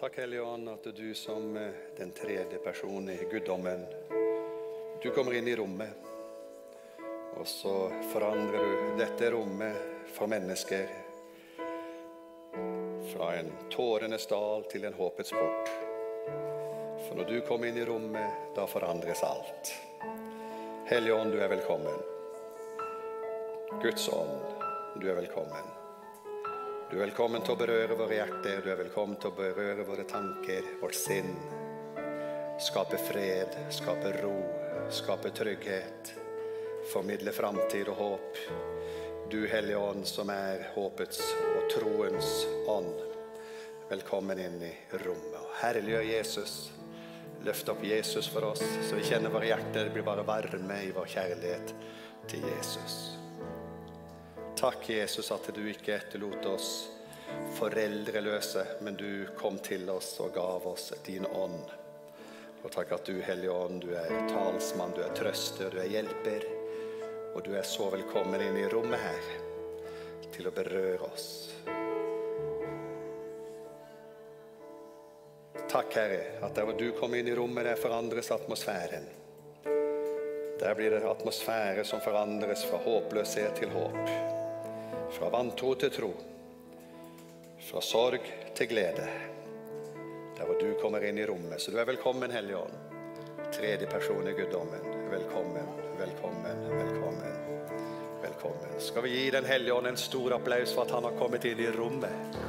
Takk, Hellige Ånd, at du som eh, den tredje personen i guddommen, du kommer inn i rommet. Og så forandrer du dette rommet for mennesker. Fra en tårenes dal til en håpets port. For når du kommer inn i rommet, da forandres alt. Hellige Ånd, du er velkommen. Guds ånd, du er velkommen. Du er velkommen til å berøre våre hjerter, du er velkommen til å berøre våre tanker, vårt sinn. Skape fred, skape ro, skape trygghet. Formidle framtid og håp. Du Hellige Ånd, som er håpets og troens ånd. Velkommen inn i rommet. Herliggjør Jesus. Løft opp Jesus for oss, så vi kjenner våre hjerter blir bare varme i vår kjærlighet til Jesus. Takk, Jesus, at du ikke etterlot oss foreldreløse, men du kom til oss og gav oss din ånd. Og takk at du, Hellige Ånd, du er talsmann, du er trøster, du er hjelper. Og du er så velkommen inn i rommet her til å berøre oss. Takk, Herre, at der hvor du kom inn i rommet, der forandres atmosfæren. Der blir det atmosfære som forandres fra håpløshet til håp. Fra vantro til tro. Fra sorg til glede. Der hvor du kommer inn i rommet. Så du er velkommen, Hellige Ånd. Tredje person i guddommen. Velkommen, velkommen, velkommen. Velkommen. Skal vi gi Den hellige ånd en stor applaus for at han har kommet inn i rommet?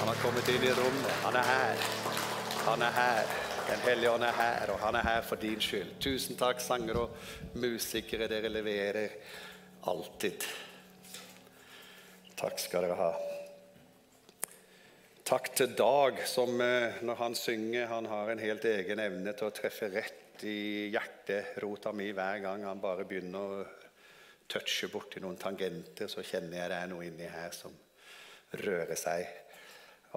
Han har kommet inn i rommet. Han er her. Han er her. Den hellige ånd er her, og han er her for din skyld. Tusen takk, sangere og musikere. Dere leverer alltid. Takk skal dere ha. Takk til Dag, som eh, når han synger, han har en helt egen evne til å treffe rett i hjerterota mi hver gang han bare begynner å touche borti noen tangenter, så kjenner jeg det er noe inni her som rører seg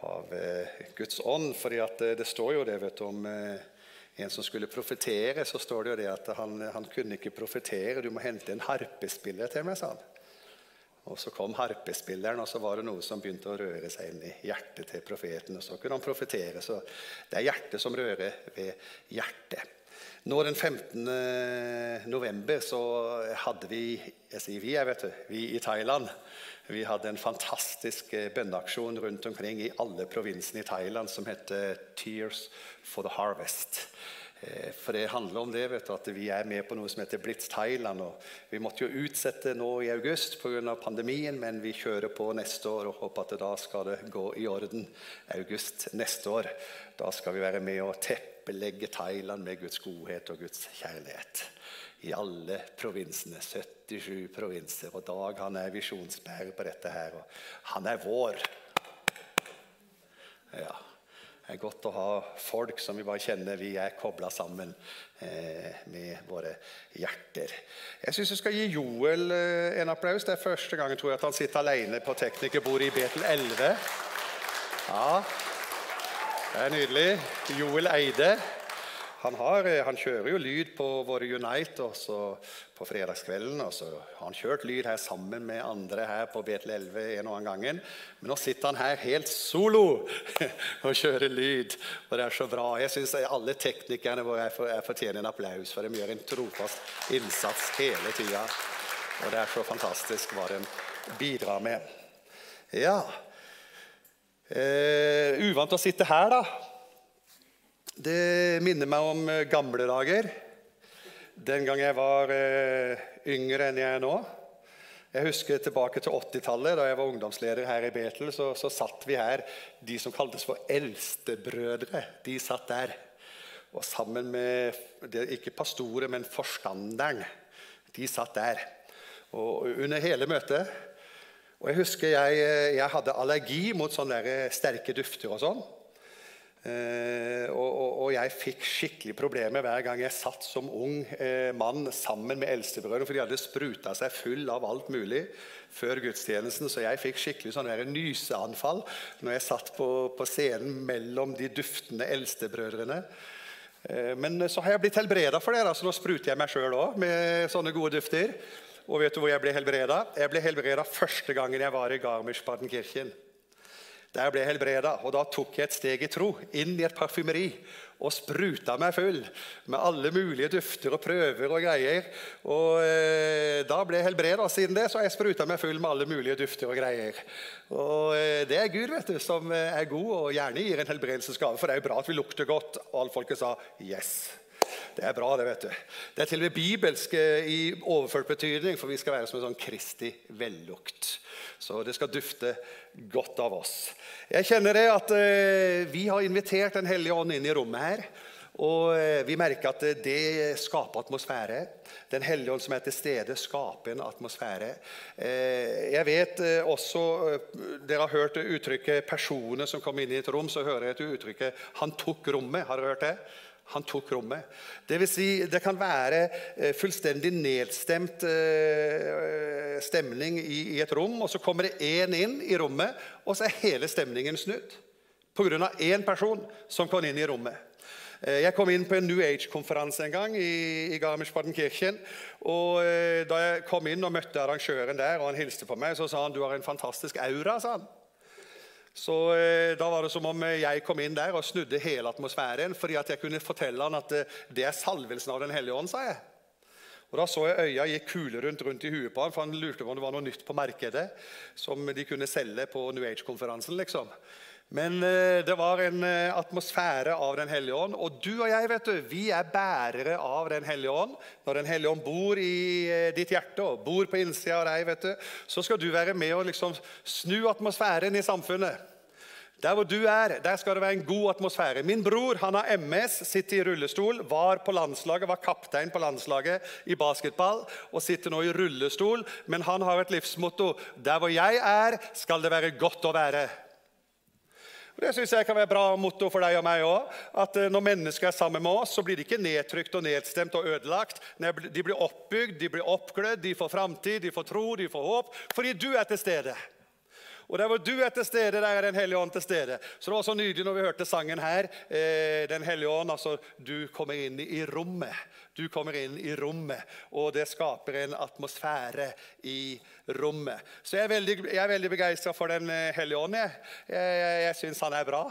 av eh, Guds ånd. fordi eh, det står jo det vet du, om en som skulle profetere, så står det jo det at han, han kunne ikke profetere. Du må hente en harpespiller til meg, sa han. Og Så kom harpespilleren, og så var det noe som begynte å røre seg inn i hjertet til profeten. og Så kunne han profetere. Så det er hjertet som rører ved hjertet. Nå den 15. november så hadde vi jeg sier vi, jeg vet du, vi i Thailand vi hadde en fantastisk bønneaksjon rundt omkring i alle provinsene i Thailand som heter Tears for the Harvest. For det handler om det, vet du, at vi er med på noe som heter Blitz Thailand. og Vi måtte jo utsette nå i august pga. pandemien, men vi kjører på neste år og håper at da skal det gå i orden. August neste år. Da skal vi være med og teppelegge Thailand med Guds godhet og Guds kjærlighet. I alle provinsene. 77 provinser. Og Dag han er visjonsbærer på dette her. Og han er vår. Ja. Det er godt å ha folk som vi bare kjenner vi er kobla sammen eh, med våre hjerter. Jeg syns jeg skal gi Joel eh, en applaus. Det er første gangen tror jeg, at han sitter alene på teknikerbordet i Betel 11. Ja, det er nydelig. Joel Eide. Han, har, han, kjører jo lyd på våre Unite også på fredagskvelden. og så har han kjørt lyd her sammen med andre her på Betel 11 en og annen gangen. Men nå sitter han her helt solo og kjører lyd. Og det er så bra. Jeg syns alle teknikerne våre fortjener en applaus, for de gjør en trofast innsats hele tida. Og det er så fantastisk hva de bidrar med. Ja eh, Uvant å sitte her, da. Det minner meg om eh, gamle dager. Den gang jeg var eh, yngre enn jeg er nå. Jeg husker tilbake til 80-tallet. Da jeg var ungdomsleder her i Betel, så, så, satt vi her, de som kaltes for eldstebrødre. De satt der. Og sammen med ikke pastoret, men forstanderen. De satt der. Og under hele møtet Og jeg husker jeg, jeg hadde allergi mot sånne sterke dufter og sånn. Eh, og, og, jeg fikk skikkelig problemer hver gang jeg satt som ung eh, mann sammen med eldstebrødrene, for de hadde spruta seg full av alt mulig før gudstjenesten. Så jeg fikk skikkelig sånn nyseanfall når jeg satt på, på scenen mellom de duftende eldstebrødrene. Eh, men så har jeg blitt helbreda for det, da, så nå spruter jeg meg sjøl òg med sånne gode dufter. Og vet du hvor jeg ble helbreda? Jeg ble helbreda første gangen jeg var i Garmisch-Partenkirchen. Der ble jeg helbreda, og da tok jeg et steg i tro, inn i et parfymeri og spruta meg full med alle mulige dufter og prøver og greier. Og eh, Da ble jeg helbreda. Siden det så har jeg spruta meg full med alle mulige dufter og greier. Og eh, Det er Gud vet du, som eh, er god og gjerne gir en helbredelsesgave. For det er jo bra at vi lukter godt. Og alle folket sa yes. Det er bra, det. vet du. Det er til og med bibelsk eh, i overført betydning, for vi skal være som en sånn Kristi vellukt. Så det skal dufte godt av oss. Jeg kjenner det at eh, vi har invitert Den hellige ånd inn i rommet her. Og eh, vi merker at det skaper atmosfære. Den hellige ånd som er til stede, skaper en atmosfære. Eh, jeg vet eh, også Dere har hørt uttrykket 'personer som kom inn i et rom'. Så hører jeg et uttrykket 'han tok rommet'. Har dere hørt det? Han tok rommet. Det vil si, det kan være eh, fullstendig nedstemt eh, stemning i et rom, og så kommer det én inn i rommet, og så er hele stemningen snudd. Pga. én person som kom inn i rommet. Eh, jeg kom inn på en New Age-konferanse en gang i, Garmisch-Partenkirchen. og Da jeg kom inn og møtte arrangøren der, og han hilste på meg, så sa han du har en fantastisk aura. sa han. Så eh, Da var det som om eh, jeg kom inn der og snudde hele atmosfæren. fordi at jeg kunne fortelle han at eh, det er salvelsen av Den hellige ånd, sa jeg. Og Da så jeg øya gikk kule rundt, rundt i huet på han, for han lurte på om det var noe nytt på markedet som de kunne selge på New Age-konferansen. liksom. Men eh, det var en eh, atmosfære av Den hellige ånd. Og du og jeg vet du, vi er bærere av Den hellige ånd. Når Den hellige ånd bor i eh, ditt hjerte og bor på innsida av deg, vet du, så skal du være med og liksom snu atmosfæren i samfunnet. Der hvor du er, der skal det være en god atmosfære. Min bror han har MS, sitter i rullestol, var på landslaget, var kaptein på landslaget i basketball og sitter nå i rullestol. Men han har et livsmotto. Der hvor jeg er, skal det være godt å være. Og Det synes jeg kan være bra motto for deg og meg òg. At eh, når mennesker er sammen med oss, så blir de ikke nedtrykt og nedstemt og ødelagt. De blir oppbygd, de blir oppglødd, de får framtid, de får tro, de får håp. Fordi du er til stede. Og der hvor du er til stede, der er Den hellige ånd til stede. Så det var så nydelig når vi hørte sangen her. Eh, Den hellige ånd, altså du kommer inn i rommet. Du kommer inn i rommet, og det skaper en atmosfære i rommet. Så jeg er veldig, jeg veldig begeistra for Den hellige ånd. Jeg, jeg, jeg syns han er bra.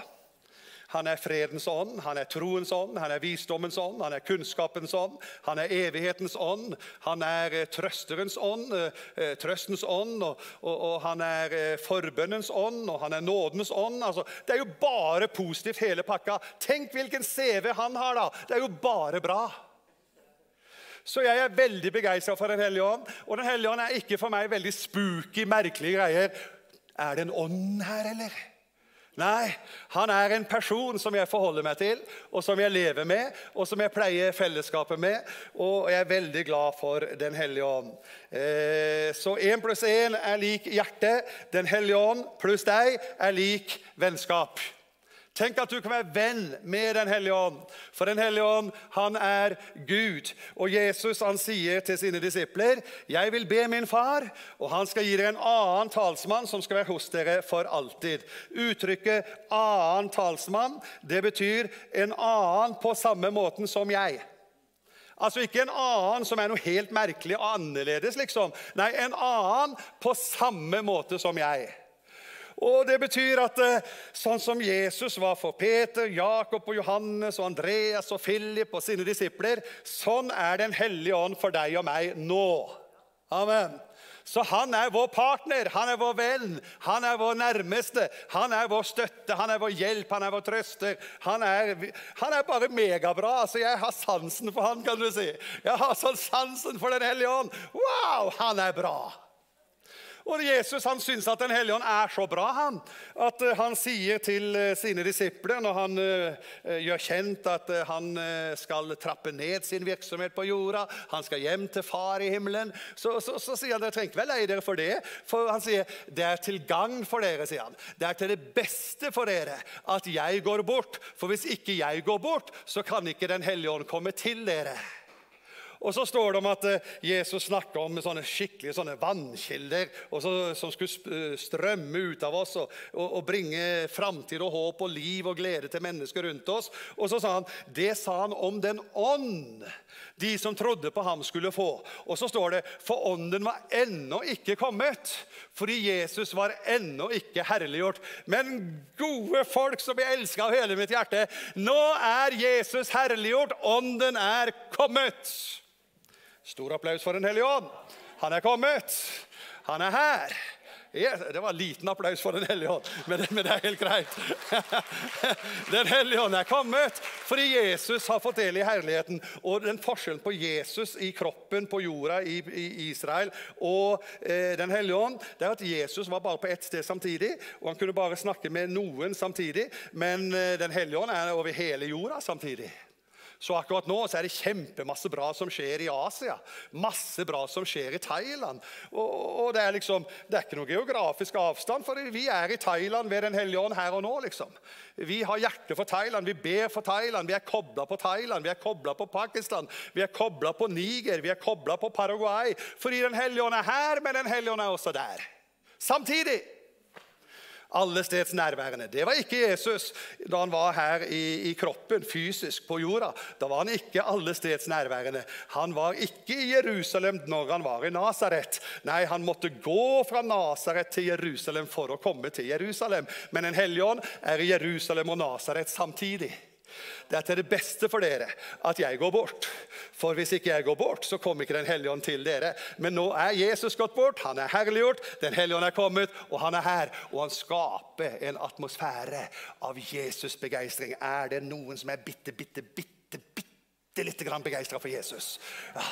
Han er fredens ånd, han er troens ånd, han er visdommens ånd, han er kunnskapens ånd, han er evighetens ånd, han er eh, trøsterens ånd, eh, trøstens ånd, og, og, og han er forbønnens ånd, og han er nådens ånd. Altså, det er jo bare positivt, hele pakka. Tenk hvilken CV han har, da! Det er jo bare bra. Så jeg er veldig begeistra for Den hellige ånd. Og Den hellige ånd er ikke for meg veldig spooky, merkelige greier. Er det en ånd her, eller? Nei, han er en person som jeg forholder meg til, og som jeg lever med, og som jeg pleier fellesskapet med. Og jeg er veldig glad for Den hellige ånd. Eh, så én pluss én er lik hjerte. Den hellige ånd pluss deg er lik vennskap. Tenk at du kan være venn med Den hellige ånd. For Den hellige ånd, han er Gud. Og Jesus han sier til sine disipler, 'Jeg vil be min far, og han skal gi dere en annen talsmann som skal være hos dere for alltid.' Uttrykket 'annen talsmann' det betyr en annen på samme måten som jeg. Altså ikke en annen som er noe helt merkelig og annerledes, liksom. Nei, en annen på samme måte som jeg. Og Det betyr at eh, sånn som Jesus var for Peter, Jakob og Johannes og Andreas og Philip og sine disipler, sånn er Den hellige ånd for deg og meg nå. Amen. Så han er vår partner, han er vår venn, han er vår nærmeste. Han er vår støtte, han er vår hjelp, han er vår trøster. Han er, han er bare megabra. altså Jeg har sansen for han, kan du si. Jeg har sånn sansen for Den hellige ånd. Wow, han er bra! Og Jesus han syns at Den hellige ånd er så bra han, at eh, han sier til eh, sine disipler når han uh, gjør kjent at han skal trappe ned sin virksomhet på jorda, han skal hjem til far i himmelen, så, så, så sier han dere trenger ikke være lei dere for det. For han sier det er til gagn for dere, sier han. Det er til det beste for dere at jeg går bort. For hvis ikke jeg går bort, så kan ikke Den hellige ånd komme til dere. Og så står det om at eh, Jesus snakker om sånne skikkelige sånne vannkilder så, som skulle strømme ut av oss og, og, og bringe framtid og håp og liv og glede til mennesker rundt oss. Og så sa han det sa han om den ånd de som trodde på ham, skulle få. Og så står det for ånden var ennå ikke kommet, fordi Jesus var ennå ikke herliggjort. Men gode folk som jeg elsker av hele mitt hjerte, nå er Jesus herliggjort, ånden er kommet. Stor applaus for Den hellige ånd. Han er kommet. Han er her. Det var en liten applaus for Den hellige ånd, men, det er helt greit. Den hellige ånd er kommet fordi Jesus har fått del i herligheten. Og den forskjellen på Jesus i kroppen på jorda i, i Israel og eh, Den hellige ånd, det er at Jesus var bare på ett sted samtidig. Og han kunne bare snakke med noen samtidig. Men eh, Den hellige ånd er over hele jorda samtidig. Så akkurat nå så er det kjempemasse bra som skjer i Asia. Masse bra som skjer i Thailand. Og, og det, er liksom, det er ikke noe geografisk avstand, for vi er i Thailand ved Den hellige ånd her og nå. liksom. Vi har hjerte for Thailand, vi ber for Thailand, vi er kobla på Thailand, vi er kobla på Pakistan, vi er kobla på Niger, vi er kobla på Paraguay. Fordi Den hellige ånd er her, men Den hellige ånd er også der. Samtidig alle steds nærværende. Det var ikke Jesus da han var her i, i, kroppen, fysisk, på jorda. Da var han ikke alle steds nærværende. Han var ikke i Jerusalem når han var i Nasaret. Nei, han måtte gå fra Nasaret til Jerusalem for å komme til Jerusalem. Men en hellige ånd er i Jerusalem og Nasaret samtidig. Det er til det beste for dere at jeg går bort. For hvis ikke jeg går bort, så kommer ikke Den hellige ånd til dere. Men nå er Jesus gått bort, han er herliggjort, Den hellige ånd er kommet, og han er her. Og han skaper en atmosfære av Jesus-begeistring. Er det noen som er bitte, bitte, bitte, bitte bitte litt begeistra for Jesus. Ja,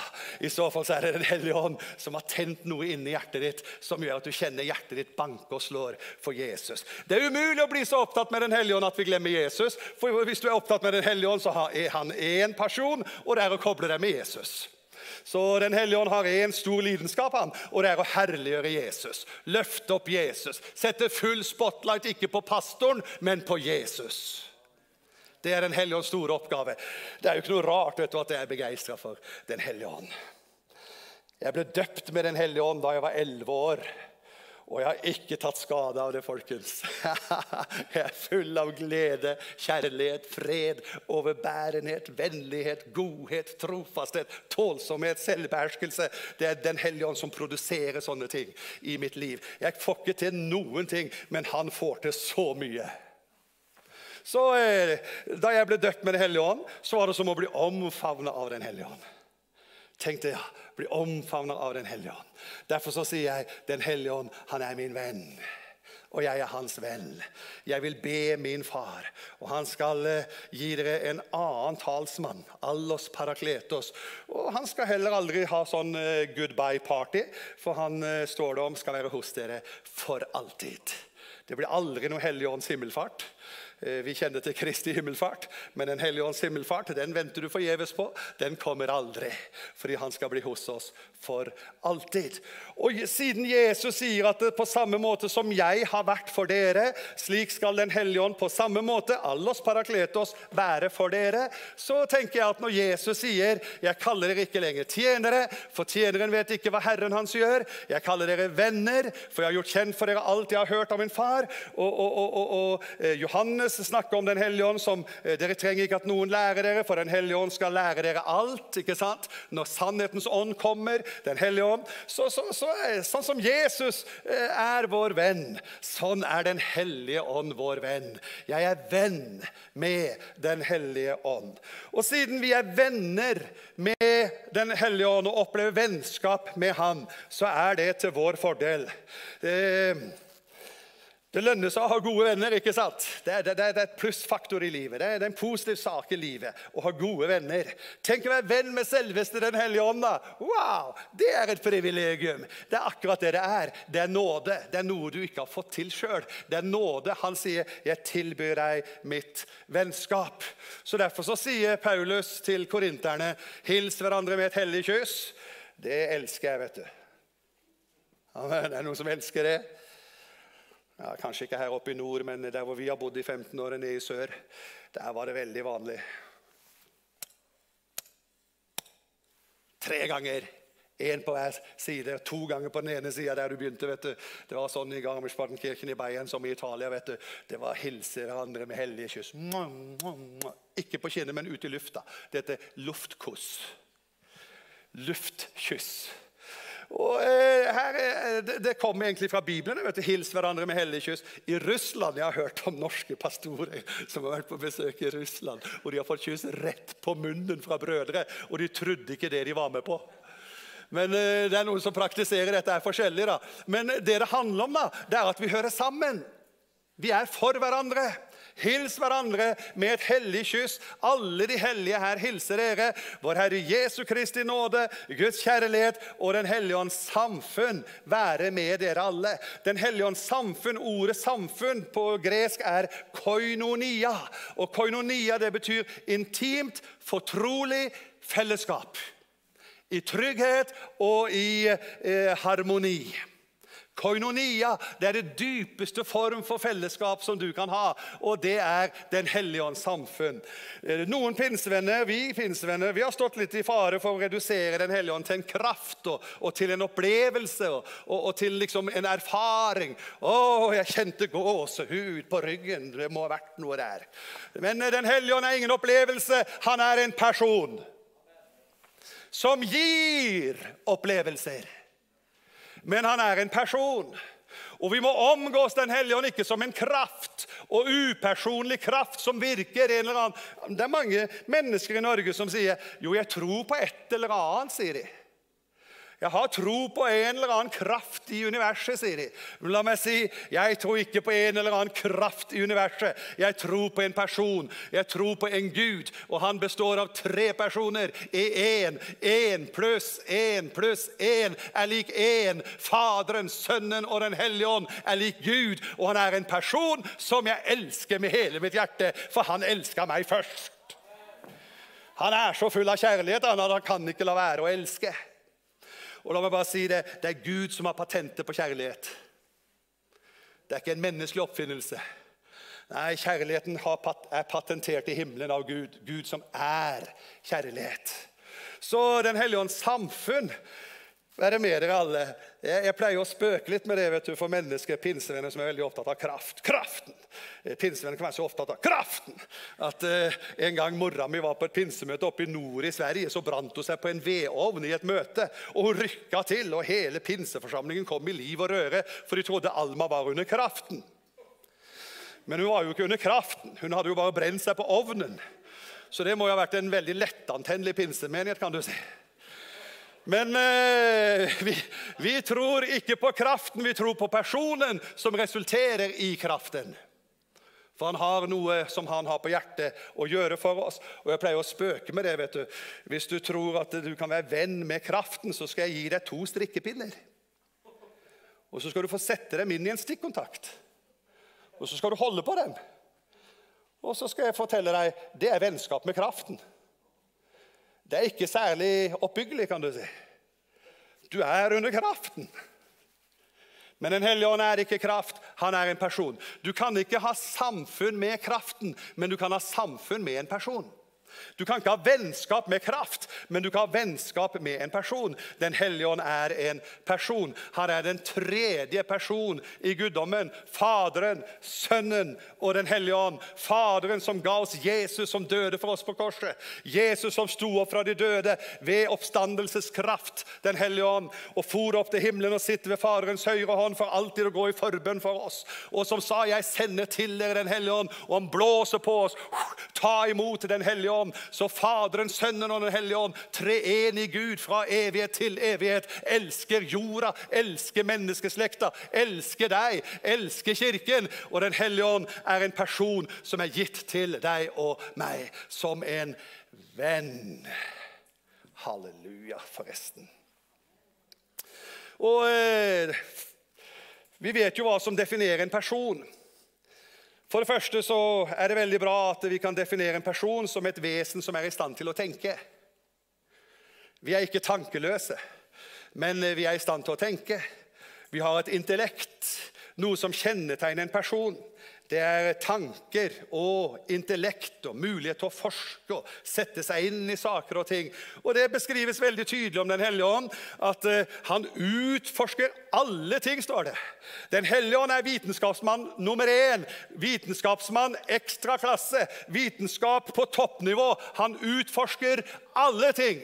I så fall så er det Den hellige ånd som har tent noe inni hjertet ditt som gjør at du kjenner hjertet ditt banke og slår for Jesus. Det er umulig å bli så opptatt med Den hellige ånd at vi glemmer Jesus. For hvis du er opptatt med Den hellige ånd, så er han én person, og det er å koble deg med Jesus. Så Den hellige ånd har én stor lidenskap, han, og det er å herliggjøre Jesus. Løfte opp Jesus. Sette full spotlight ikke på pastoren, men på Jesus. Det er Den hellige ånds store oppgave. Det er jo ikke noe rart du, at jeg er begeistra for Den hellige ånd. Jeg ble døpt med Den hellige ånd da jeg var elleve år. Og jeg har ikke tatt skade av det, folkens. Jeg er full av glede, kjærlighet, fred, overbærenhet, vennlighet, godhet, trofasthet, tålsomhet, selvbeherskelse. Det er Den hellige ånd som produserer sånne ting i mitt liv. Jeg får ikke til noen ting, men han får til så mye. Så eh, Da jeg ble døpt med Den hellige ånd, så var det som å bli omfavna av Den hellige ånd. Tenkte ja, bli omfavna av Den hellige ånd. Derfor så sier jeg Den hellige ånd, han er min venn. Og jeg er hans venn. Jeg vil be min far, og han skal eh, gi dere en annen talsmann. Allos parakletos. Og han skal heller aldri ha sånn eh, goodbye party, for han står det om skal være hos dere for alltid. Det blir aldri noe Helligånds himmelfart. Eh, vi kjenner til Kristi himmelfart, men Den hellige ånds himmelfart den venter du forgjeves på. Den kommer aldri, fordi han skal bli hos oss for alltid. Og Siden Jesus sier at på samme måte som jeg har vært for dere, slik skal Den hellige ånd på samme måte, allos parakletos, være for dere, så tenker jeg at når Jesus sier 'Jeg kaller dere ikke lenger tjenere', for tjeneren vet ikke hva Herren hans gjør. 'Jeg kaller dere venner', for jeg har gjort kjent for dere alt jeg har hørt av min far'. Og, og, og, og eh, Johannes snakker om Den hellige ånd som eh, dere trenger ikke at noen lærer dere, for Den hellige ånd skal lære dere alt. ikke sant? Når sannhetens ånd kommer, Den hellige ånd så, så, så, Sånn som Jesus eh, er vår venn, sånn er Den hellige ånd vår venn. Jeg er venn med Den hellige ånd. Og siden vi er venner med Den hellige ånd og opplever vennskap med Han, så er det til vår fordel. Eh, det lønner seg å ha gode venner. ikke sant? Det er, det, det er et plussfaktor i livet. Det det er, en positiv sak i livet å ha gode venner. Tenk å være venn med selveste Den hellige ånd. Wow! Det er et privilegium. Det er akkurat det det er. Det er nåde. Det er noe du ikke har fått til sjøl. Det er nåde. Han sier, 'Jeg tilbyr deg mitt vennskap'. Så Derfor så sier Paulus til korinterne, 'Hils hverandre med et hellig kyss'. Det elsker jeg, vet du. Amen. Det er noen som elsker det. Ja, kanskje ikke her oppe i nord, men der hvor vi har bodd i 15 år, nede i sør, der var det veldig vanlig. Tre ganger. Én på hver side, to ganger på den ene sida der du begynte. vet du. Det var sånn i Garmisch-Partenkirken i Bayern som i Italia. vet du. Det var hilse hverandre med hellige kyss. Ikke på kinnet, men ut i lufta. Det heter luftkuss. Luftkyss. Og eh, her, det, det kommer egentlig fra Bibelen. vet du, Hils hverandre med hellig kyss. I Russland, Jeg har hørt om norske pastorer som har vært på besøk i Russland. og De har fått kyss rett på munnen fra brødre, og de trodde ikke det de var med på. Men eh, Det er noen som praktiserer dette er forskjellig. da. Men det det handler om, da, det er at vi hører sammen. Vi er for hverandre. Hils hverandre med et hellig kyss. Alle de hellige her hilser dere. Vår Herre Jesu Kristi nåde, Guds kjærlighet og Den hellige ånds samfunn være med dere alle. Den hellige ånds samfunn, Ordet 'samfunn' på gresk er koinonia. Og koinonia det betyr intimt, fortrolig fellesskap. I trygghet og i eh, harmoni. Koinonia det er det dypeste form for fellesskap som du kan ha. Og det er Den hellige ånds samfunn. Eh, noen pinsevenner, Vi pinsevenner, vi har stått litt i fare for å redusere Den hellige ånd til en kraft og, og til en opplevelse og, og, til liksom en erfaring. 'Å, jeg kjente gåsehud på ryggen.' Det må ha vært noe der. Men eh, Den hellige ånd er ingen opplevelse. Han er en person som gir opplevelser men han er en person. Og vi må omgås Den hellige ånd ikke som en kraft og upersonlig kraft som virker en eller annen Det er mange mennesker i Norge som sier jo, jeg tror på et eller annet. sier de. Jeg har tro på en eller annen kraft i universet, sier de. La meg si jeg tror ikke på en eller annen kraft i universet. Jeg tror på en person. Jeg tror på en Gud, og han består av tre personer i én. Én pluss én pluss én er lik én. Faderen, Sønnen og Den hellige ånd er lik Gud, og han er en person som jeg elsker med hele mitt hjerte, for han elska meg først. Han er så full av kjærlighet at han kan ikke la være å elske. Og la meg bare si det, det er Gud som har patentet på kjærlighet. Det er ikke en menneskelig oppfinnelse. Nei, kjærligheten er patentert i himmelen av Gud. Gud som er kjærlighet. Så Den hellige ånds samfunn være med dere alle. Jeg, jeg, pleier å spøke litt med det vet du, for mennesker, pinsevenner som er veldig opptatt av kraft. Kraften! Eh, pinsevenner kan være så opptatt av kraften at eh, en gang mora mi var på et pinsemøte oppe i nord i Sverige, så brant hun seg på en vedovn i et møte. og Hun rykka til, og hele pinseforsamlingen kom i liv og røre, for de trodde Alma var under kraften. Men hun var jo ikke under kraften. Hun hadde jo bare brent seg på ovnen. Så det må jo ha vært en veldig lettantennelig pinsemenighet, kan du si. Men eh, vi, vi, tror ikke på kraften, vi tror på personen som resulterer i kraften. For han har noe som han har på hjertet å gjøre for oss. Og jeg pleier å spøke med det. vet du. Hvis du tror at du kan være venn med kraften, så skal jeg gi deg to strikkepinner. Og så skal du få sette dem inn i en stikkontakt. Og så skal du holde på dem. Og så skal jeg fortelle deg det er vennskap med kraften. Det er ikke særlig oppbyggelig, kan du si. Du er under kraften. Men Den hellige ånd er ikke kraft, han er en person. Du kan ikke ha samfunn med kraften, men du kan ha samfunn med en person. Du kan ikke ha vennskap med kraft, men du kan ha vennskap med en person. Den hellige ånd er en person. Han er den tredje person i guddommen. Faderen, Sønnen og Den hellige ånd. Faderen som ga oss Jesus, som døde for oss på korset. Jesus som sto opp fra de døde ved oppstandelseskraft, Den hellige ånd, og for opp til himmelen og sitter ved Faderens høyre hånd for alltid å gå i forbønn for oss. Og som sa, 'Jeg sender til dere Den hellige ånd', og han blåser på oss. Ta imot Den hellige ånd ånd. Så Faderen, Sønnen og Den hellige ånd, treenig Gud fra evighet til evighet, elsker jorda, elsker menneskeslekta, elsker deg, elsker Kirken. Og Den hellige ånd er en person som er gitt til deg og meg som en venn. Halleluja, forresten. Og eh, Vi vet jo hva som definerer en person. For det første så er det veldig bra at vi kan definere en person som et vesen som er i stand til å tenke. Vi er ikke tankeløse, men vi er i stand til å tenke. Vi har et intellekt, noe som kjennetegner en person. Det er tanker og intellekt og mulighet til å forske og sette seg inn i saker og ting. Og Det beskrives veldig tydelig om Den hellige ånd, at uh, han utforsker alle ting, står det. Den hellige ånd er vitenskapsmann nummer én. Vitenskapsmann ekstra klasse. Vitenskap på toppnivå. Han utforsker alle ting.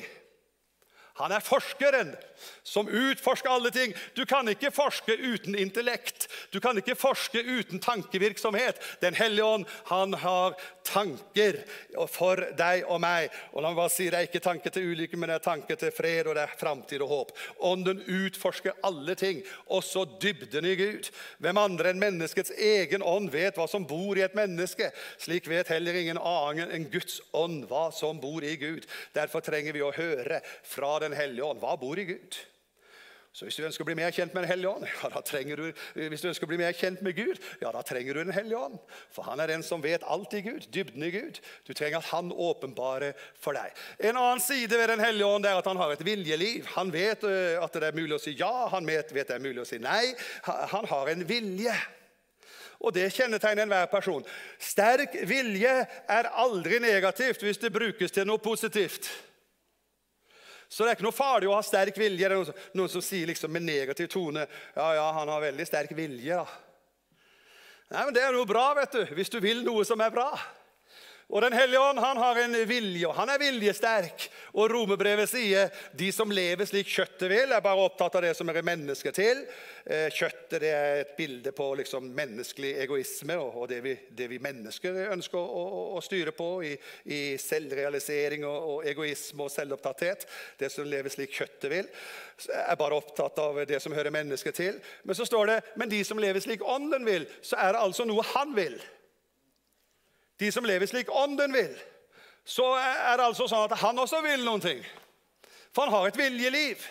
Han er forskeren som utforsker alle ting. Du kan ikke forske uten intellekt. Du kan ikke forske uten tankevirksomhet. Den hellige ånd han har tanker for deg og meg. Og la meg bare si, Det er ikke tanke til ulykke, men det er tanke til fred og det er framtid og håp. Ånden utforsker alle ting, også dybden i Gud. Hvem andre enn menneskets egen ånd vet hva som bor i et menneske? Slik vet heller ingen annen enn Guds ånd hva som bor i Gud. Derfor trenger vi å høre fra Den hellige ånd. Hva bor i Gud? Så hvis du ønsker å bli mer kjent med Den hellige ånd, ja, da trenger du, hvis du ønsker å bli mer kjent med Gud, ja, da trenger du Den hellige ånd. For han er den som vet alt i Gud, dybden i Gud. Du trenger at han åpenbarer for deg. En annen side ved Den hellige ånd er at han har et viljeliv. Han vet øh, at det er mulig å si ja, han vet, vet det er mulig å si nei. Han har en vilje. Og det kjennetegner enhver person. Sterk vilje er aldri negativt hvis det brukes til noe positivt. Så det er ikke noe farlig å ha sterk vilje. Det er noen, som sier liksom med negativ tone ja, ja, han har veldig sterk vilje. da. Nei, men Det er noe bra vet du, hvis du vil noe som er bra. Og Den hellige ånd han har en vilje, og han er viljesterk. Og Romerbrevet sier de som lever slik kjøttet vil, er bare opptatt av det som er mennesket til. Eh, kjøttet det er et bilde på liksom menneskelig egoisme og, det vi, det, vi, mennesker ønsker å, å, å styre på i, i selvrealisering og, og, egoisme og selvopptatthet. Det som lever slik kjøttet vil, er bare opptatt av det som hører mennesket til. Men så står det men de som lever slik ånden vil, så er det altså noe han vil de som lever slik ånden vil, så er det altså sånn at han også vil noen ting. For han har et viljeliv.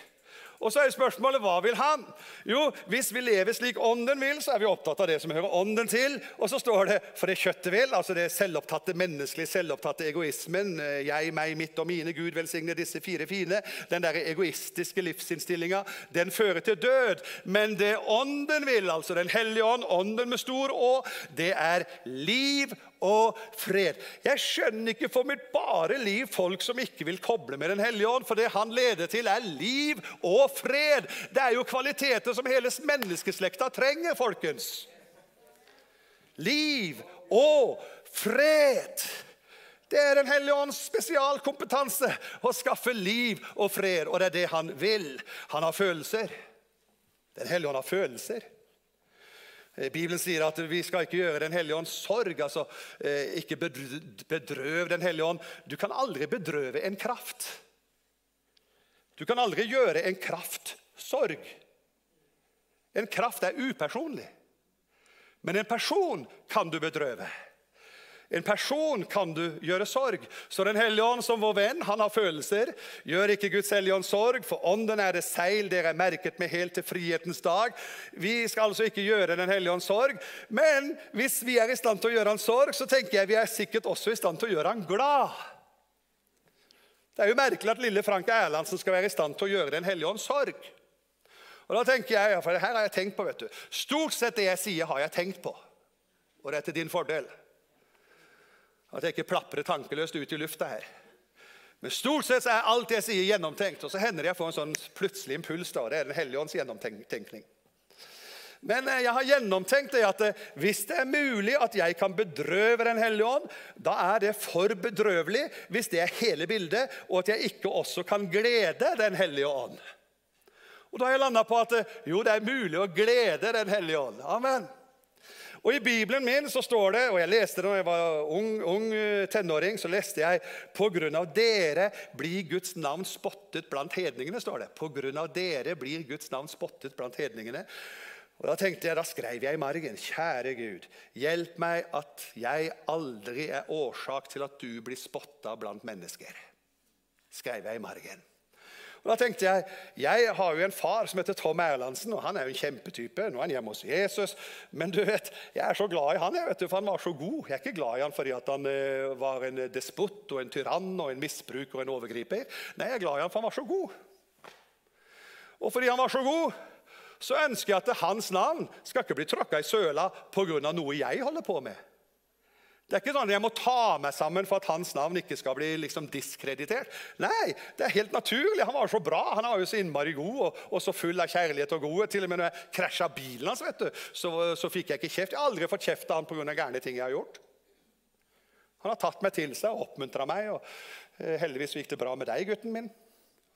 Og så er spørsmålet hva vil han? Jo, hvis vi lever slik ånden vil, så er vi opptatt av det som hører ånden til. Og så står det for det kjøttet vil, altså det selvopptatte menneskelige, selvopptatte egoismen. Jeg, meg, mitt og mine, Gud velsigne disse fire fine. Den der egoistiske livsinnstillinga, den fører til død. Men det ånden vil, altså Den hellige ånd, ånden med stor Å, det er liv og fred. Jeg skjønner ikke for mitt bare liv folk som ikke vil koble med Den hellige ånd, for det han leder til, er liv og fred. Det er jo kvaliteter som hele menneskeslekta trenger, folkens. Liv og fred. Det er Den hellige ånds spesialkompetanse å skaffe liv og fred, og det er det han vil. Han har følelser. Den hellige ånd har følelser. Eh, Bibelen sier at vi skal ikke gjøre Den hellige ånd sorg. altså eh, Ikke bedrøv Den hellige ånd. Du kan aldri bedrøve en kraft. Du kan aldri gjøre en kraft sorg. En kraft er upersonlig. Men en person kan du bedrøve. En person kan du gjøre sorg. Så Den hellige ånd som vår venn, han har følelser. Gjør ikke Guds hellige ånd sorg, for ånden er det seil dere er merket med helt til frihetens dag. Vi skal altså ikke gjøre Den hellige ånd sorg. Men hvis vi er i stand til å gjøre han sorg, så tenker jeg vi er sikkert også i stand til å gjøre han glad. Det er jo merkelig at lille Frank Erlandsen skal være i stand til å gjøre Den hellige ånd sorg. Og da tenker jeg, for det her har jeg tenkt på, vet du. Stort sett det jeg sier, har jeg tenkt på. Og det er til din fordel. At jeg ikke plaprer tankeløst ut i lufta her. Men stort sett er alt jeg sier, gjennomtenkt. Og så hender det jeg får en sånn plutselig impuls. da, Det er Den hellige ånds gjennomtenkning. Men eh, jeg har gjennomtenkt det at eh, hvis det er mulig at jeg kan bedrøve Den hellige ånd, da er det for bedrøvelig hvis det er hele bildet, og at jeg ikke også kan glede Den hellige ånd. Og Da har jeg landa på at eh, jo, det er mulig å glede Den hellige ånd. Amen. Og I Bibelen min så står det, og jeg leste det da jeg var ung, ung eh, tenåring, så leste jeg på grunn av dere blir Guds navn spottet blant hedningene. står det. På grunn av dere blir Guds navn spottet blant hedningene. Og Da tenkte jeg, da skrev jeg i margen, kjære Gud, hjelp meg at jeg aldri er årsak til at du blir spotta blant mennesker. Skrev jeg i margen. Og da tenkte Jeg jeg har jo en far som heter Tom Erlandsen, og han er jo en kjempetype. Nå er han hjemme hos Jesus. Men du vet, jeg er så glad i han, jeg vet du, for han var så god. Jeg er ikke glad i han fordi han uh, var en despot og en tyrann og en misbruker og en overgriper. Nei, jeg er glad i han for han var så god. Og fordi han var så god, så ønsker jeg at hans navn skal ikke bli tråkka i søla pga. noe jeg holder på med. Det er ikke sånn at jeg må ta meg sammen for at hans navn ikke skal bli liksom diskreditert. Nei, det er helt naturlig. Han var så bra, han var jo så innmari god og, og så full av kjærlighet og godhet. Til og med når jeg krasja bilen hans, vet du, så, så, fikk jeg ikke kjeft. Jeg har aldri fått kjeft av han pga. gærne ting jeg har gjort. Han har tatt meg til seg og oppmuntra meg. og eh, Heldigvis gikk det bra med deg, gutten min.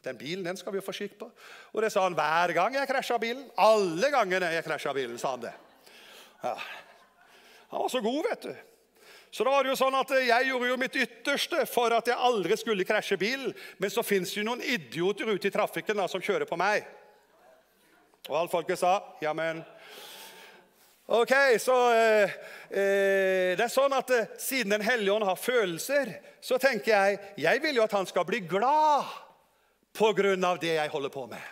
Den bilen den skal vi jo få skikk på. Og det sa han hver gang jeg krasja bilen. Alle gangene jeg krasja bilen, sa han det. Ja. Han var så god, vet du. Så da var det jo sånn at Jeg gjorde jo mitt ytterste for at jeg aldri skulle krasje bilen. Men så fins det jo noen idioter ute i trafikken da, som kjører på meg. Og alt folket sa ja, men Ok, så eh, eh, Det er sånn at eh, siden Den hellige ånd har følelser, så tenker jeg jeg vil jo at han skal bli glad pga. det jeg holder på med.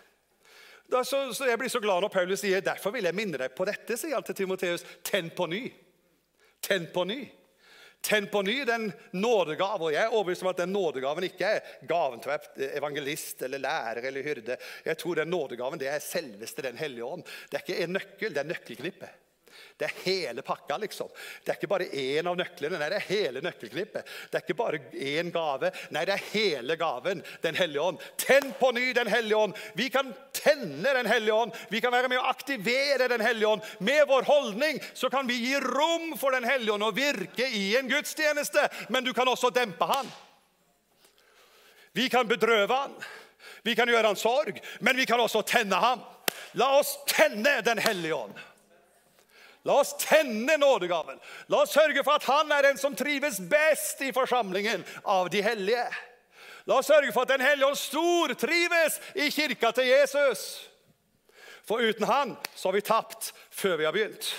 Da, så, så Jeg blir så glad når Paulus sier derfor vil jeg minne deg på dette. sier han til Timoteus. Tenn på ny. Tenn på ny. Tenn på ny den nådegave. Og jeg er overbevist om at den nådegaven ikke er gaven til evangelist eller lærer eller hyrde. Jeg tror den nådegaven det er selveste Den hellige ånd. Det er ikke en nøkkel, det er nøkkelknippet. Det er hele pakka, liksom. Det er ikke bare én av nøklene. Nei, det er hele nøkkelknippet. Det er ikke bare én gave. Nei, det er hele gaven, Den hellige ånd. Tenn på ny Den hellige ånd. Vi kan tenne Den hellige ånd. Vi kan være med å aktivere Den hellige ånd. Med vår holdning så kan vi gi rom for Den hellige ånd å virke i en gudstjeneste. Men du kan også dempe han. Vi kan bedrøve han. Vi kan gjøre han sorg, men vi kan også tenne ham. La oss tenne Den hellige ånd. La oss tenne nådegaven. La oss sørge for at han er den som trives best i forsamlingen av de hellige. La oss sørge for at Den hellige ånd stortrives i kirka til Jesus. For uten han så har vi tapt før vi har begynt.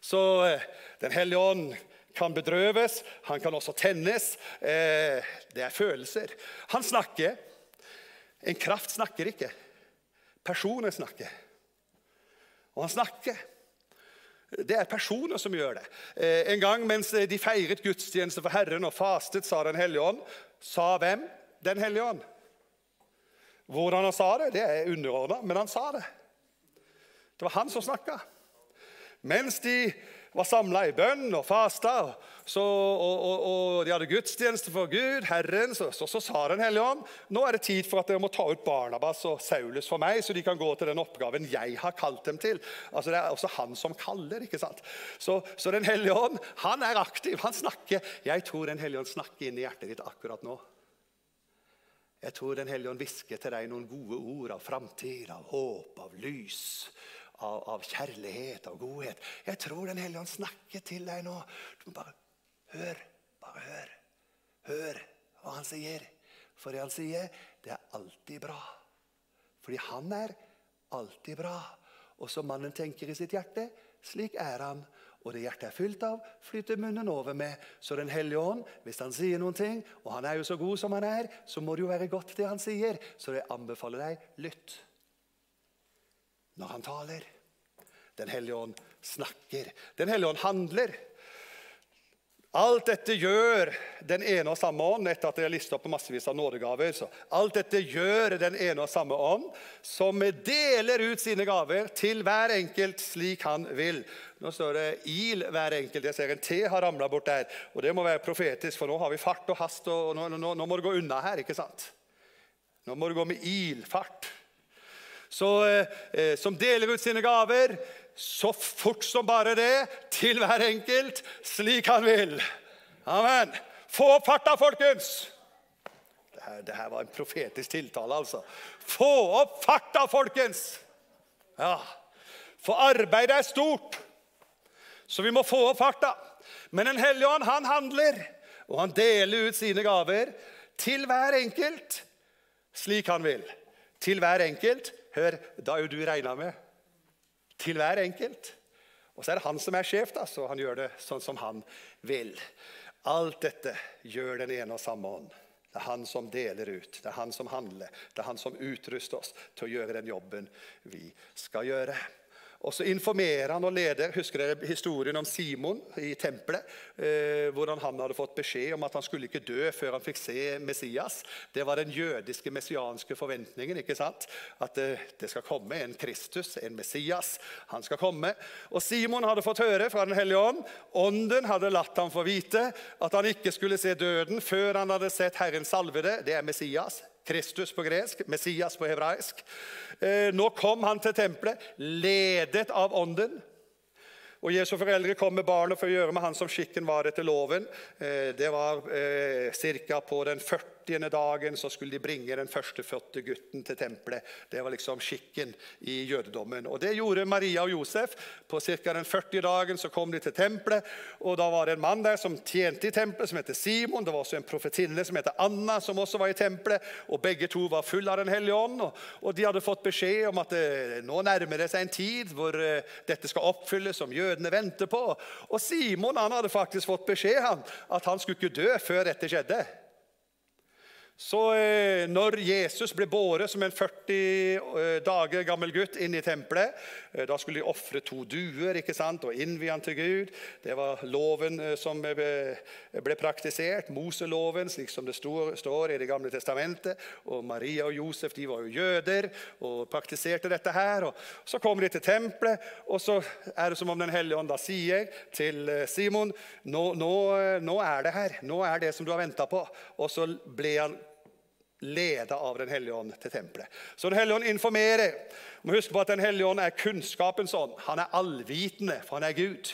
Så eh, Den hellige ånd kan bedrøves, han kan også tennes. Eh, det er følelser. Han snakker. En kraft snakker ikke. Personer snakker. Og han snakker. Det er personer som gjør det. Eh, en gang mens de feiret gudstjeneste for Herren og fastet, sa Den hellige ånd. Sa hvem? Den hellige ånd. Hvordan han sa det, det er underordna, men han sa det. Det var han som snakka. Mens de var samla i bønn og fasta, og, og, og, og, de hadde gudstjeneste for Gud, Herren, så, så, så, sa Den hellige ånd nå er det tid for at dere må ta ut Barnabas og Saulus for meg, så de kan gå til den oppgaven jeg har kalt dem til. Altså Det er også han som kaller. ikke sant? Så, så Den hellige ånd han er aktiv, han snakker. Jeg tror Den hellige ånd snakker inn i hjertet ditt akkurat nå. Jeg tror Den hellige ånd hvisker til deg noen gode ord av framtid, av håp, av lys av, av kjærlighet av godhet. Jeg tror Den hellige ånd snakker til deg nå. Du må bare hør. Bare hør. Hør hva han sier. For det han sier, det er alltid bra. Fordi han er alltid bra. Og som mannen tenker i sitt hjerte, slik er han. Og det hjertet er fylt av, flyter munnen over med. Så Den hellige ånd, hvis han sier noen ting, og han er jo så god som han er, så må det jo være godt, det han sier. Så jeg anbefaler deg lytt når han taler. Den hellige ånd snakker. Den hellige ånd handler. Alt dette gjør den ene og samme ånd etter at jeg har listet opp massevis av nådegaver. Så alt dette gjør den ene og samme ånd, som deler ut sine gaver til hver enkelt slik han vil. Nå står det 'il hver enkelt'. Jeg ser en T har ramla bort der. og Det må være profetisk, for nå har vi fart og hast. og Nå, nå, nå må det gå unna her. ikke sant? Nå må det gå med ilfart så, eh, eh, som deler ut sine gaver så fort som bare det, til hver enkelt, slik han vil. Amen. Få opp farta, folkens! Det her, var en profetisk tiltale, altså. Få opp farta, folkens! Ja, For arbeidet er stort, så vi må få opp farta. Men Den hellige ånd, han handler, og han deler ut sine gaver til hver enkelt slik han vil. Til hver enkelt Hør, da er jo du regna med. Til hver enkelt. Og så er det han som er sjef, da, så han gjør det sånn som han vil. Alt dette gjør den ene og samme ånd. Det er han som deler ut, det er han som handler, det er han som utruster oss til å gjøre den jobben vi skal gjøre. Og så informerer han og leder. Husker dere historien om Simon i tempelet? Eh, hvordan han hadde fått beskjed om at han skulle ikke dø før han fikk se Messias. Det var den jødiske messianske forventningen. ikke sant? At eh, det skal komme en Kristus, en Messias. Han skal komme. Og Simon hadde fått høre fra Den hellige ånd. Ånden hadde latt ham få vite at han ikke skulle se døden før han hadde sett Herren salvede. Det er Messias. Kristus på gresk, Messias på hebraisk. Eh, nå kom han til tempelet, ledet av Ånden. Og Jesu foreldre kom med barnet for å gjøre med han som skikken var etter loven. Eh, det var eh, ca. på den 40 40. dagen så skulle de bringe den førstefødte gutten til tempelet. Det var liksom skikken i jødedommen. Og Det gjorde Maria og Josef. På ca. den 40. dagen så kom de til tempelet. og Da var det en mann der som tjente i tempelet, som heter Simon. Det var også en profetinne som heter Anna, som også var i tempelet. og Begge to var fulle av Den hellige ånd. Og, de hadde fått beskjed om at eh, nå nærmer det seg en tid hvor uh, dette skal oppfylles, som jødene venter på. Og Simon han hadde faktisk fått beskjed han, at han skulle ikke dø før dette skjedde. Så eh, når Jesus ble båret som en 40 eh, dager gammel gutt inn i tempelet eh, Da skulle de ofre to duer ikke sant, og innvie han til Gud. Det var loven som ble praktisert, Moseloven, slik som det står i Det gamle testamentet. Og Maria og Josef de var jo jøder og praktiserte dette her. og Så kommer de til tempelet, og så er det som om Den hellige ånd sier til Simon nå, nå, nå er det her. Nå er det som du har venta på. Og så ble han leda av Den hellige ånd til tempelet. Så Den hellige ånd informerer. Må huske på at Den hellige ånd er kunnskapens ånd. Han er allvitende, for han er Gud.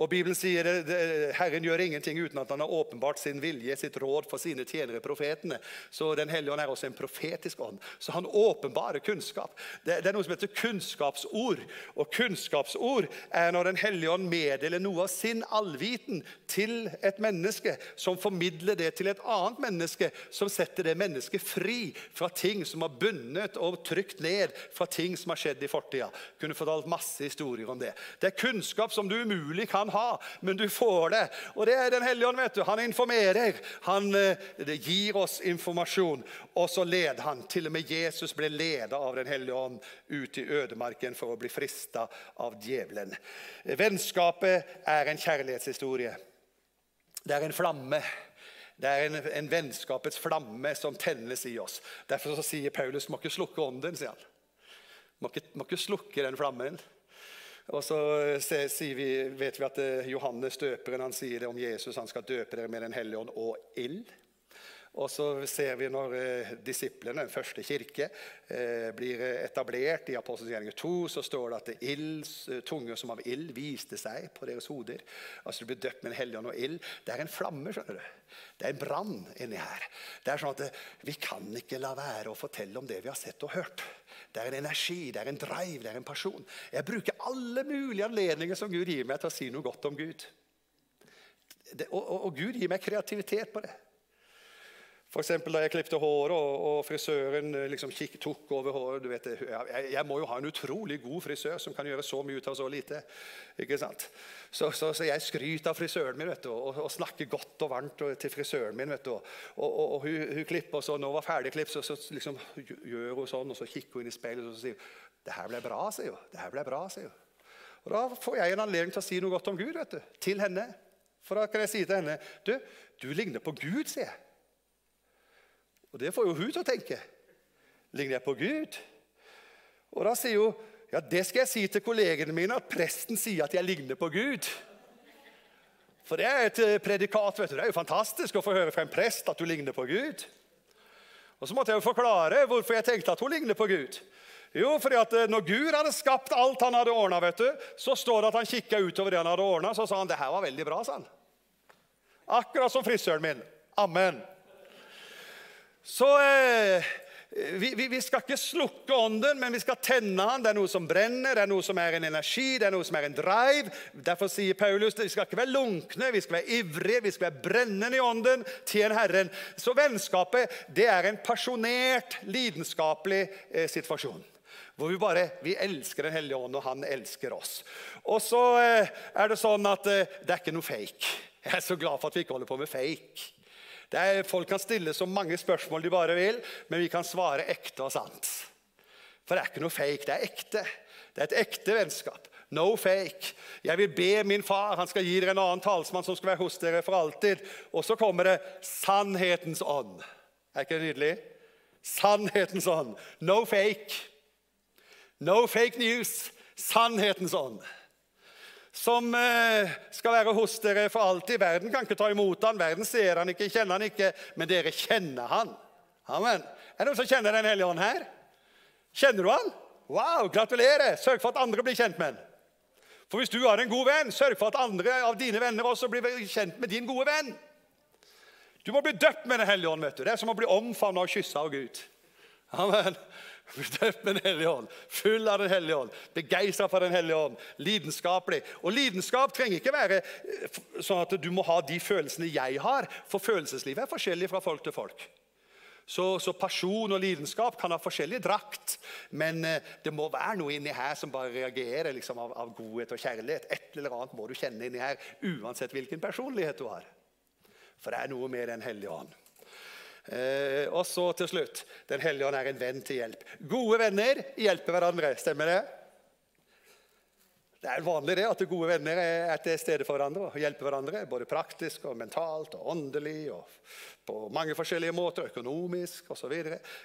Og Bibelen sier at Herren gjør ingenting uten at han har åpenbart sin vilje, sitt råd for sine tjenere, profetene. Så Den hellige ånd er også en profetisk ånd. Så han åpenbarer kunnskap. Det, det, er noe som heter kunnskapsord. Og kunnskapsord er når Den hellige ånd meddeler noe av sin allviten til et menneske, som formidler det til et annet menneske, som setter det mennesket fri fra ting som har bundet og trykt ned fra ting som har skjedd i fortida. Kunne fortalt masse historier om det. Det er kunnskap som du umulig kan ha, men du får det. Og det er Den hellige ånd. vet du. Han informerer. Han eh, gir oss informasjon, og så leder han. Til og med Jesus ble ledet av Den hellige ånd ut i ødemarken for å bli frista av djevelen. Vennskapet er en kjærlighetshistorie. Det er en flamme. Det er en, en, vennskapets flamme som tennes i oss. Derfor sier Paulus må ikke slukke ånden. sier han. Må ikke, må ikke slukke den flammen. Og så vi, vet vi at eh, Johannes døperen han sier det om Jesus. Han skal døpe dere med Den hellige ånd og ild. Og så ser vi når eh, disiplene, den første kirke, eh, blir etablert i Apostelgjerningen 2, så står det at det ild, tunger som av ild viste seg på deres hoder. Altså du blir døpt med en hellig ånd og ild. Det er en flamme. skjønner du. Det er en brann inni her. Det er sånn at Vi kan ikke la være å fortelle om det vi har sett og hørt. Det er en energi, det er en drive, det er en person. Jeg bruker alle mulige anledninger som Gud gir meg til å si noe godt om Gud. Det, og, og, og, Gud gir meg kreativitet på det. F.eks. da jeg klipte håret, og, og frisøren eh, liksom kikk, tok over håret vet, jeg, jeg, må jo ha en utrolig god frisør som kan gjøre så mye ut av så lite. ikke sant? Så, så, så jeg skryter av frisøren min vet du, og, og, snakker godt og varmt til frisøren min. vet du, Og, hun, hun, klipper, og så når hun var ferdig klippet, så, så liksom, gjør hun sånn, og så kikker hun inn i speilet og så sier det her ble bra, sier hun. Det her ble bra, sier hun. Og Da får jeg en anledning til å si noe godt om Gud vet du, til henne. For da kan jeg si til henne du, du ligner på Gud, sier jeg. Og det får jo hun til å tenke. Ligner jeg på Gud? Og da sier hun ja, det skal jeg si til kollegene mine, at presten sier at jeg ligner på Gud. For det er et eh, predikat. vet du. Det er jo fantastisk å få høre fra en prest at du ligner på Gud. Og Så måtte jeg jo forklare hvorfor jeg tenkte at hun ligner på Gud. Jo, fordi at eh, når Gud hadde skapt alt han hadde ordna, så står det at han kikka utover det han hadde ordna, så sa han det her var veldig bra. sa han. Akkurat som frisøren min. Amen. Så eh, vi, vi, vi, skal ikke slukke ånden, men vi skal tenne den. Det er noe som brenner, det er noe som er en energi, det er noe som er en drive. Derfor sier Paulus vi skal ikke være lunkne, vi skal være ivrige, vi skal være brennende i ånden til en Herren. Så vennskapet det er en pasjonert, lidenskapelig eh, situasjon. Hvor vi bare vi elsker Den hellige ånd, og han elsker oss. Og så eh, er det sånn at eh, det er ikke noe fake. Jeg er så glad for at vi ikke holder på med fake. Er, folk kan stille så mange spørsmål de bare vil, men vi kan svare ekte og sant. For det er ikke noe fake, det er ekte. Det er et ekte vennskap. No fake. Jeg vil be min far, han skal gi dere en annen talsmann som skal være hos dere for alltid. Og så kommer det sannhetens ånd. Er ikke det nydelig? Sannhetens ånd. No fake. No fake news. Sannhetens ånd. Som eh, skal være hos dere for alltid. Verden kan ikke ta imot han, verden ser han ikke, kjenner han ikke, men dere kjenner han. Amen. Er det noen som kjenner Den hellige ånd her? Kjenner du han? Wow, Gratulerer! Sørg for at andre blir kjent med han. For hvis du har en god venn, sørg for at andre av dine venner også blir kjent med din gode venn. Du må bli døpt med Den hellige ånd. vet du. Det er som å bli omfavnet og kyssa av Gud. Amen. Døpt med Den hellige ånd, full av Den hellige ånd, begeistra for Den hellige ånd, lidenskapelig. Og lidenskap trenger ikke være eh, sånn at du må ha de følelsene jeg har, for følelseslivet er forskjellig fra folk til folk. Så, så, pasjon og lidenskap kan ha forskjellig drakt, men eh, det må være noe inni her som bare reagerer liksom, av, av, godhet og kjærlighet. Et eller annet må du kjenne inni her, uansett hvilken personlighet du har. For det er noe med Den hellige ånd. Eh, og så til slutt Den hellige ånd er en venn til hjelp. Gode venner hjelper hverandre. Stemmer det? Det er vanlig det at gode venner er til stede for hverandre og hjelper hverandre. Både praktisk og mentalt og åndelig og på mange forskjellige måter. Økonomisk osv.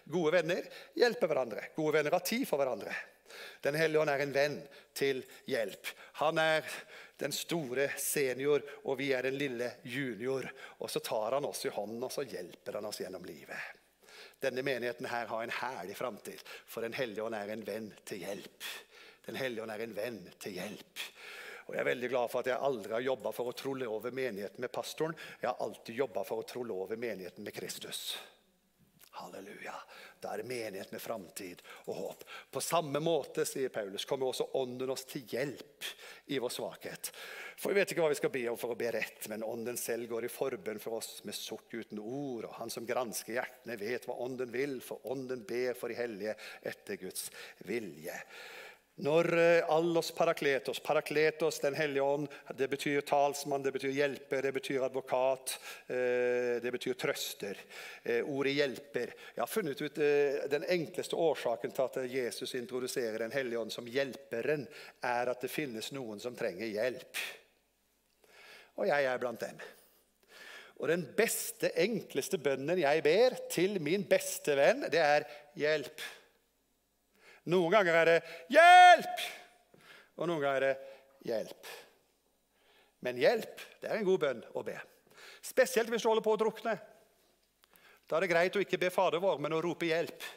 Gode venner hjelper hverandre. Gode venner har tid for hverandre. Den hellige ånd er en venn til hjelp. Han er den store senior, og vi er den lille junior. Og så tar han oss i hånden og så hjelper han oss gjennom livet. Denne menigheten her har en herlig framtid, for Den hellige ånd er en venn til hjelp. Den hellige ånd er en venn til hjelp. Og Jeg er veldig glad for at jeg aldri har jobba for å trolle over menigheten med pastoren. Jeg har alltid jobba for å trolle over menigheten med Kristus. Halleluja. Da er det menighet med framtid og håp. På samme måte, sier Paulus, kommer også Ånden oss til hjelp i vår svakhet. For Vi vet ikke hva vi skal be om for å be rett, men Ånden selv går i forbønn for oss med sukk uten ord. Og Han som gransker hjertene, vet hva Ånden vil, for Ånden ber for de hellige etter Guds vilje. Når eh, allos parakletos, parakletos, Den hellige ånd, det betyr talsmann, det betyr hjelper, det betyr advokat, eh, det betyr trøster. Eh, ordet 'hjelper'. Jeg har funnet ut Den enkleste årsaken til at Jesus introduserer Den hellige ånd som hjelperen, er at det finnes noen som trenger hjelp. Og jeg er blant dem. Og den beste, enkleste bønnen jeg ber til min beste venn, det er 'hjelp'. Noen ganger er det 'hjelp', og noen ganger er det 'hjelp'. Men hjelp det er en god bønn å be. Spesielt hvis du holder på å drukne. Da er det greit å ikke be Fader vår, men å rope 'hjelp'.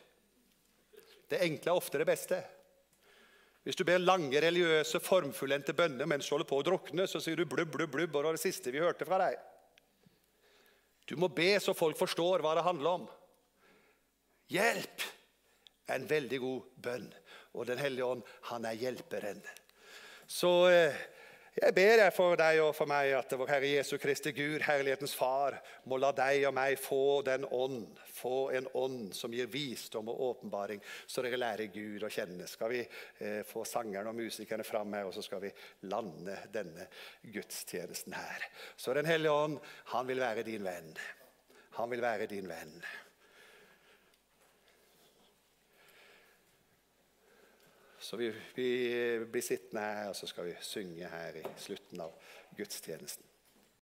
Det enkle er ofte det beste. Hvis du ber lange, religiøse, formfullendte bønner mens du holder på å drukne, så sier du blubb, blubb, blubb, og det var det siste vi hørte fra deg. Du må be så folk forstår hva det handler om. Hjelp! En veldig god bønn. Og Den hellige ånd, han er hjelperen. Så eh, jeg ber jeg for deg og for meg at vår Herre Jesu Kristi Gud, herlighetens Far, må la deg og meg få den ånd, få en ånd som gir visdom og åpenbaring, så dere lærer Gud å kjenne. Skal vi eh, få sangerne og musikerne fram her, og så skal vi lande denne gudstjenesten her. Så Den hellige ånd, han vil være din venn. Han vil være din venn. Så vi, vi blir sittende her, og så skal vi synge her i slutten av gudstjenesten.